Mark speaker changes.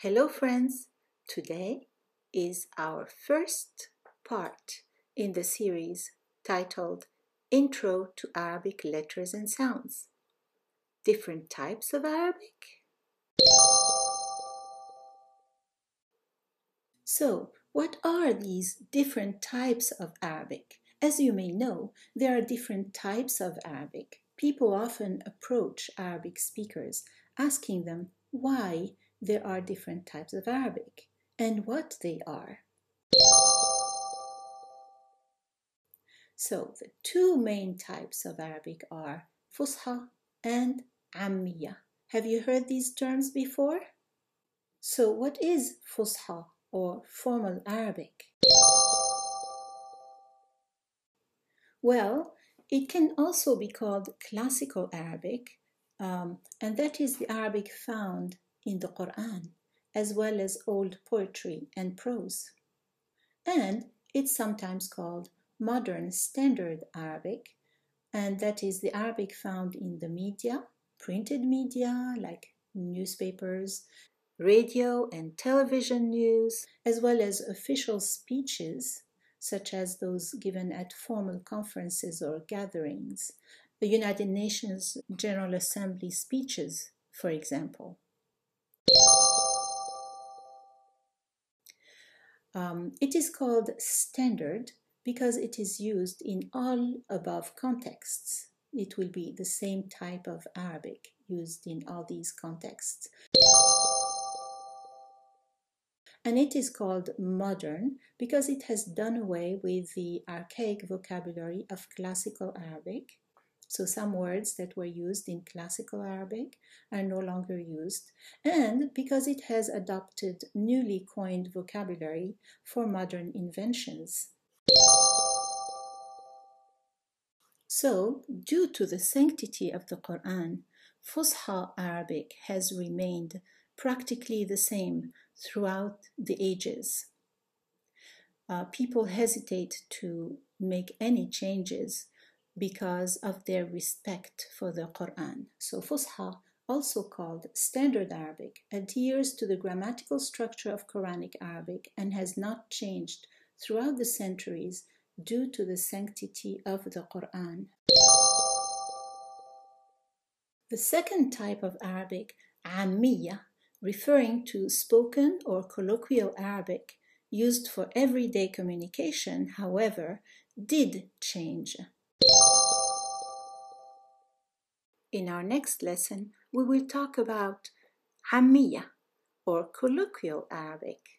Speaker 1: Hello, friends! Today is our first part in the series titled Intro to Arabic Letters and Sounds. Different types of Arabic? So, what are these different types of Arabic? As you may know, there are different types of Arabic. People often approach Arabic speakers asking them why there are different types of Arabic and what they are. So the two main types of Arabic are Fusha and Ammiya. Have you heard these terms before? So what is Fusha or formal Arabic? Well, it can also be called classical Arabic, um, and that is the Arabic found in the Quran, as well as old poetry and prose. And it's sometimes called modern standard Arabic, and that is the Arabic found in the media, printed media like newspapers, radio and television news, as well as official speeches such as those given at formal conferences or gatherings, the United Nations General Assembly speeches, for example. Um, it is called standard because it is used in all above contexts. It will be the same type of Arabic used in all these contexts. And it is called modern because it has done away with the archaic vocabulary of classical Arabic so some words that were used in classical Arabic are no longer used, and because it has adopted newly coined vocabulary for modern inventions. So, due to the sanctity of the Quran, Fusha Arabic has remained practically the same throughout the ages. Uh, people hesitate to make any changes because of their respect for the Quran. So Fusha, also called Standard Arabic, adheres to the grammatical structure of Quranic Arabic and has not changed throughout the centuries due to the sanctity of the Quran. The second type of Arabic, Ammiya, referring to spoken or colloquial Arabic used for everyday communication, however, did change. In our next lesson, we will talk about Ammiya or colloquial Arabic.